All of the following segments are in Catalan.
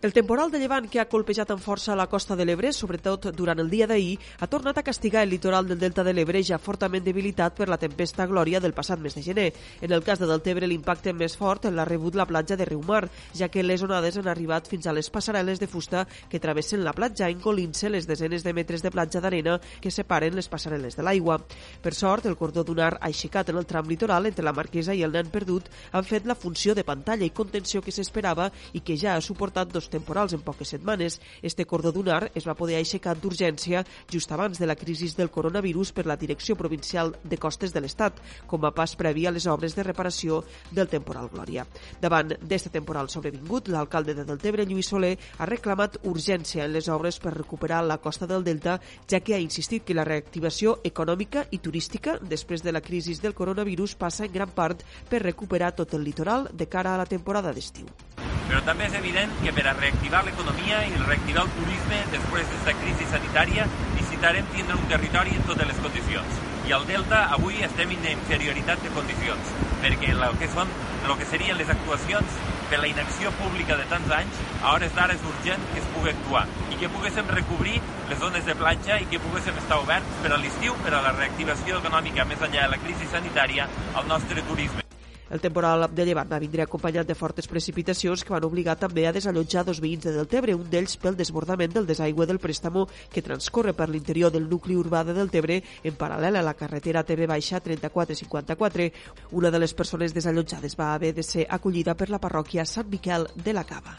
El temporal de llevant que ha colpejat amb força la costa de l'Ebre, sobretot durant el dia d'ahir, ha tornat a castigar el litoral del delta de l'Ebre ja fortament debilitat per la tempesta Glòria del passat mes de gener. En el cas de Deltebre, l'impacte més fort l'ha rebut la platja de Riumar, ja que les onades han arribat fins a les passarel·les de fusta que travessen la platja, encolint-se les desenes de metres de platja d'arena que separen les passarel·les de l'aigua. Per sort, el cordó dunar aixecat en el tram litoral entre la Marquesa i el Nen Perdut han fet la funció de pantalla i contenció que s'esperava i que ja ha suportat dos temporals en poques setmanes. Este cordó dunar es va poder aixecar d'urgència just abans de la crisi del coronavirus per la Direcció Provincial de Costes de l'Estat, com a pas previ a les obres de reparació del temporal Glòria. Davant d'este temporal sobrevingut, l'alcalde de Deltebre, Lluís Soler, ha reclamat urgència en les obres per recuperar la costa del Delta, ja que ha insistit que la reactivació econòmica i turística després de la crisi del coronavirus passa en gran part per recuperar tot el litoral de cara a la temporada d'estiu. Però també és evident que per a reactivar l'economia i reactivar el turisme després d'aquesta crisi sanitària necessitarem tindre un territori en totes les condicions. I al Delta avui estem en inferioritat de condicions, perquè el que, són, el que serien les actuacions per la inacció pública de tants anys, a hores d'ara és urgent que es pugui actuar i que poguéssim recobrir les zones de platja i que poguéssim estar oberts per a l'estiu, per a la reactivació econòmica més enllà de la crisi sanitària al nostre turisme. El temporal de llevant va vindre acompanyat de fortes precipitacions que van obligar també a desallotjar dos veïns de Deltebre, un d'ells pel desbordament del desaigüe del préstamo que transcorre per l'interior del nucli urbà de Deltebre en paral·lel a la carretera TV Baixa 3454. Una de les persones desallotjades va haver de ser acollida per la parròquia Sant Miquel de la Cava.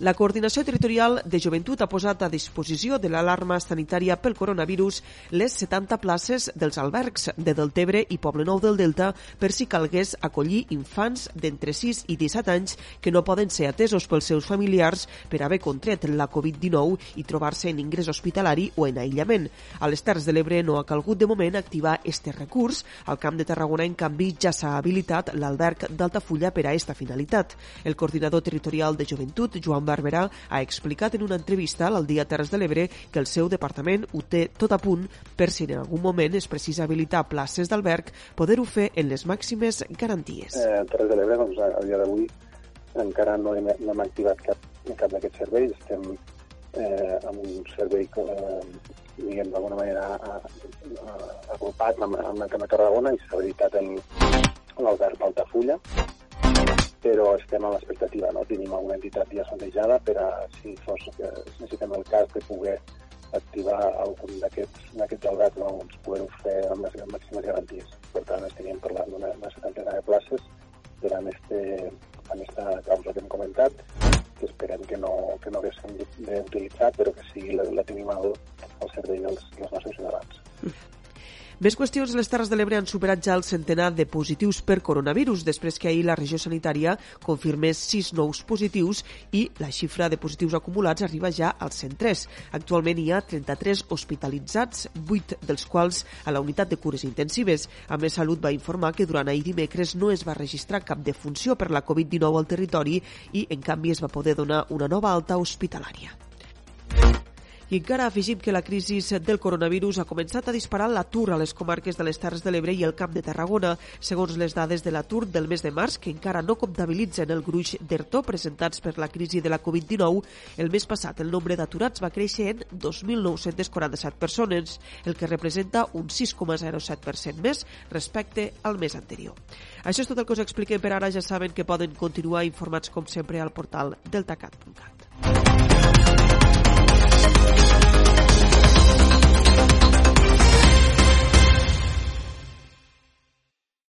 La Coordinació Territorial de Joventut ha posat a disposició de l'alarma sanitària pel coronavirus les 70 places dels albergs de Deltebre i Poble Nou del Delta per si calgués acollir infants d'entre 6 i 17 anys que no poden ser atesos pels seus familiars per haver contret la Covid-19 i trobar-se en ingrés hospitalari o en aïllament. A les Terres de l'Ebre no ha calgut de moment activar este recurs. Al Camp de Tarragona, en canvi, ja s'ha habilitat l'alberg d'Altafulla per a esta finalitat. El coordinador territorial de Joventut, Joan Barberà ha explicat en una entrevista al Dia Terres de l'Ebre que el seu departament ho té tot a punt per si en algun moment es precisa habilitar places d'alberg, poder-ho fer en les màximes garanties. Eh, Terres de l'Ebre, doncs, a, dia d'avui encara no hem, no hem activat cap, cap d'aquests serveis. Estem eh, amb un servei que, eh, diguem, d'alguna manera agrupat amb, amb el Camp de Tarragona i s'ha habilitat l'alberg d'Altafulla però estem a l'expectativa, no? Tenim alguna entitat ja sondejada per a, si fos que necessitem el cas de poder activar algun d'aquests albergs, no? ens poder fer amb les màximes garanties. Per tant, estaríem parlant d'una setantena de places per a este, en esta causa que hem comentat, que esperem que no, que no haguéssim d'utilitzar, però que sigui la, la tenim al, al servei dels, dels nostres ciutadans. Més qüestions, les Terres de l'Ebre han superat ja el centenar de positius per coronavirus, després que ahir la regió sanitària confirmés sis nous positius i la xifra de positius acumulats arriba ja als 103. Actualment hi ha 33 hospitalitzats, 8 dels quals a la unitat de cures intensives. A més, Salut va informar que durant ahir dimecres no es va registrar cap defunció per la Covid-19 al territori i, en canvi, es va poder donar una nova alta hospitalària. I encara afegim que la crisi del coronavirus ha començat a disparar l'atur a les comarques de les Terres de l'Ebre i el Camp de Tarragona. Segons les dades de l'atur del mes de març, que encara no comptabilitzen el gruix d'ERTO presentats per la crisi de la Covid-19, el mes passat el nombre d'aturats va créixer en 2.947 persones, el que representa un 6,07% més respecte al mes anterior. Això és tot el que us expliquem per ara. Ja saben que poden continuar informats com sempre al portal deltacat.cat.